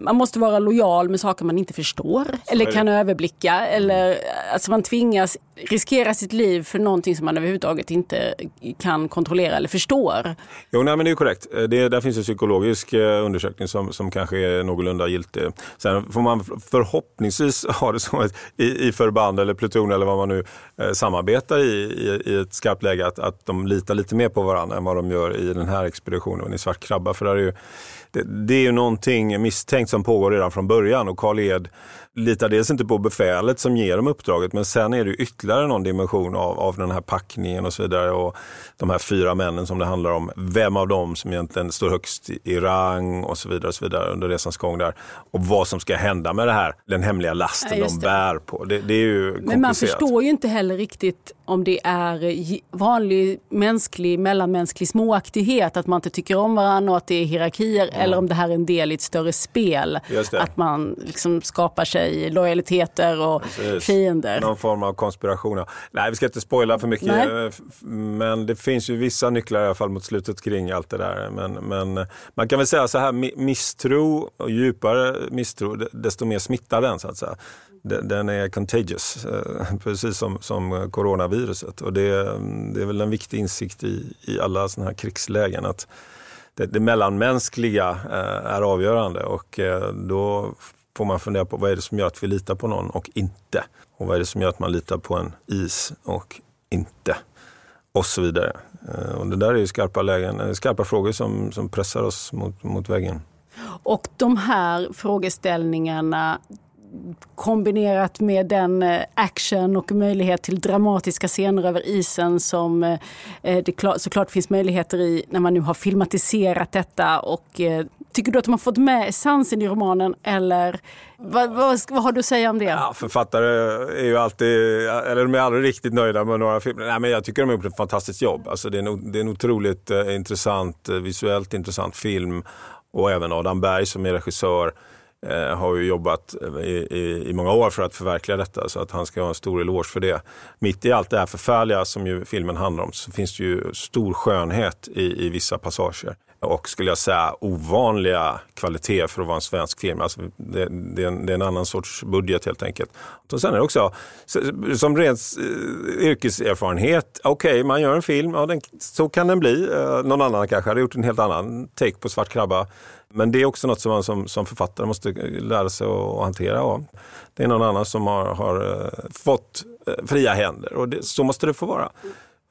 man måste vara lojal med saker man inte förstår eller kan överblicka. Eller, alltså man tvingas riskera sitt liv för någonting som man överhuvudtaget inte kan kontrollera eller förstår. Jo, nej, men det är korrekt. Det, där finns en psykologisk eh, undersökning som, som kanske är någorlunda giltig. Sen får man förhoppningsvis ha det som ett, i, i förband eller pluton eller vad man nu eh, samarbetar i, i, i, ett skarpt läge att, att de litar lite mer på varandra än vad de gör i den här expeditionen i Svart krabba. För där är ju det, det är ju någonting misstänkt som pågår redan från början och Karl Ed litar dels inte på befälet som ger dem uppdraget men sen är det ytterligare någon dimension av, av den här packningen och så vidare. Och de här fyra männen som det handlar om. Vem av dem som egentligen står högst i rang och så vidare, och så vidare under resans gång där. Och vad som ska hända med det här, den hemliga lasten ja, de bär på. Det, det är ju Men man förstår ju inte heller riktigt om det är vanlig mänsklig, mellanmänsklig småaktighet, att man inte tycker om varandra och att det är hierarkier, mm. eller om det här är en del i ett större spel. Att man liksom skapar sig lojaliteter och Precis. fiender. Någon form av konspiration. Nej, vi ska inte spoila för mycket, Nej. men det finns ju vissa nycklar i alla fall mot slutet kring allt det där. Men, men man kan väl säga så här, misstro och djupare misstro, desto mer smittar den så att säga den är contagious, eh, precis som, som coronaviruset. Och det, det är väl en viktig insikt i, i alla sådana här krigslägen att det, det mellanmänskliga eh, är avgörande och eh, då får man fundera på vad är det som gör att vi litar på någon och inte? Och vad är det som gör att man litar på en is och inte? Och så vidare. Eh, och det där är ju skarpa lägen, eh, skarpa frågor som, som pressar oss mot, mot väggen. Och de här frågeställningarna kombinerat med den eh, action och möjlighet till dramatiska scener över isen som eh, det såklart finns möjligheter i när man nu har filmatiserat detta. Och, eh, tycker du att de har fått med essensen i romanen eller vad, vad, vad, har du att säga om det? Ja, författare är ju alltid, eller de är aldrig riktigt nöjda med några filmer. Nej, men jag tycker de har gjort ett fantastiskt jobb. Alltså, det, är en, det är en otroligt intressant, visuellt intressant film och även Adam Berg som är regissör eh, har ju jobbat eh, i, i, i, många år för att förverkliga detta så att han ska ha en stor eloge för det. Mitt i allt det här förfärliga som ju filmen handlar om så finns det ju stor skönhet i, i vissa passager och skulle jag säga ovanliga kvaliteter för att vara en svensk film. Alltså det, det, är en, det, är en, annan sorts budget helt enkelt. Och sen är det också som ren eh, yrkeserfarenhet, okej okay, man gör en film, ja, den, så kan den bli. Eh, någon annan kanske hade gjort en helt annan take på Svart krabba. Men det är också något som man som, som författare måste lära sig att hantera. Ja. Det är någon annan som har, har eh, fått fria händer och det, så måste det få vara.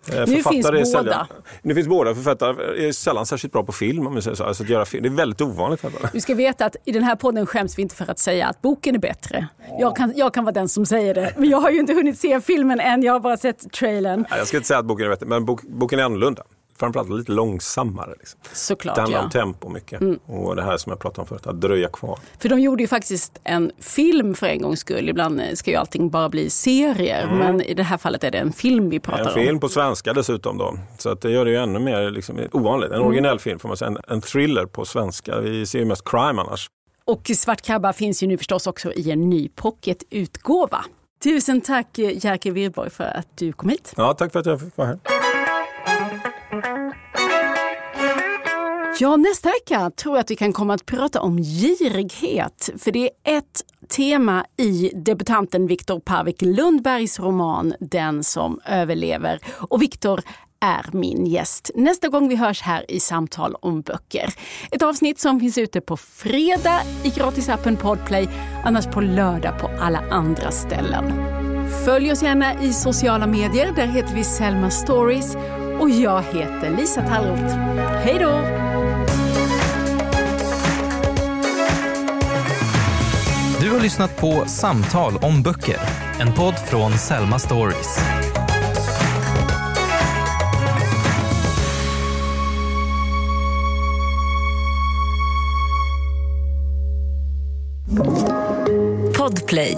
Eh, nu finns båda. Sällan, nu finns båda. Författare är sällan särskilt bra på film. Om säger så. Alltså att göra film. Det är väldigt ovanligt. Du ska veta att i den här podden skäms vi inte för att säga att boken är bättre. Jag kan, jag kan vara den som säger det. Men jag har ju inte hunnit se filmen än. Jag har bara sett trailern. Jag ska inte säga att boken är bättre, men bok, boken är annorlunda framförallt lite långsammare. Liksom. Såklart, det handlar ja. om tempo mycket. Mm. Och det här som jag pratade om förut, att dröja kvar. För de gjorde ju faktiskt en film för en gångs skull. Ibland ska ju allting bara bli serier. Mm. Men i det här fallet är det en film vi pratar om. En film på svenska dessutom då. Så att det gör det ju ännu mer liksom, ovanligt. En mm. originell film får man säga. En, en thriller på svenska. Vi ser ju mest crime annars. Och Svart krabba finns ju nu förstås också i en ny pocketutgåva. Tusen tack Jerker Wirborg för att du kom hit. Ja, tack för att jag fick vara här. Ja, nästa vecka tror jag att vi kan komma att prata om girighet. För det är ett tema i debutanten Viktor Pavik Lundbergs roman Den som överlever. Och Viktor är min gäst nästa gång vi hörs här i Samtal om böcker. Ett avsnitt som finns ute på fredag i gratisappen Podplay, annars på lördag på alla andra ställen. Följ oss gärna i sociala medier. Där heter vi Selma Stories. Och jag heter Lisa Tallroth. Hej då! Har lyssnat på Samtal om böcker, en podd från Selma Stories. Podplay.